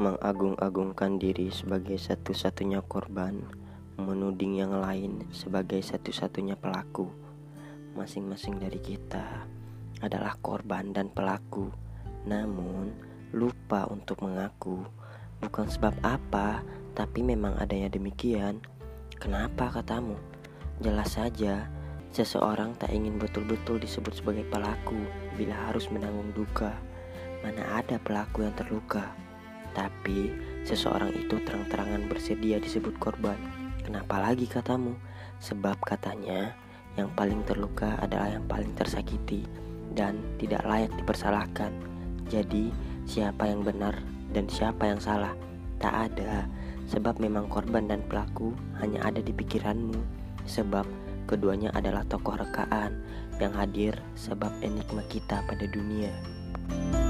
mengagung-agungkan diri sebagai satu-satunya korban, menuding yang lain sebagai satu-satunya pelaku. Masing-masing dari kita adalah korban dan pelaku, namun lupa untuk mengaku. Bukan sebab apa, tapi memang adanya demikian. Kenapa katamu? Jelas saja, seseorang tak ingin betul-betul disebut sebagai pelaku bila harus menanggung duka. Mana ada pelaku yang terluka? Tapi seseorang itu terang-terangan bersedia disebut korban. Kenapa lagi katamu? Sebab katanya yang paling terluka adalah yang paling tersakiti dan tidak layak dipersalahkan. Jadi siapa yang benar dan siapa yang salah? Tak ada, sebab memang korban dan pelaku hanya ada di pikiranmu. Sebab keduanya adalah tokoh rekaan yang hadir sebab enigma kita pada dunia. thank you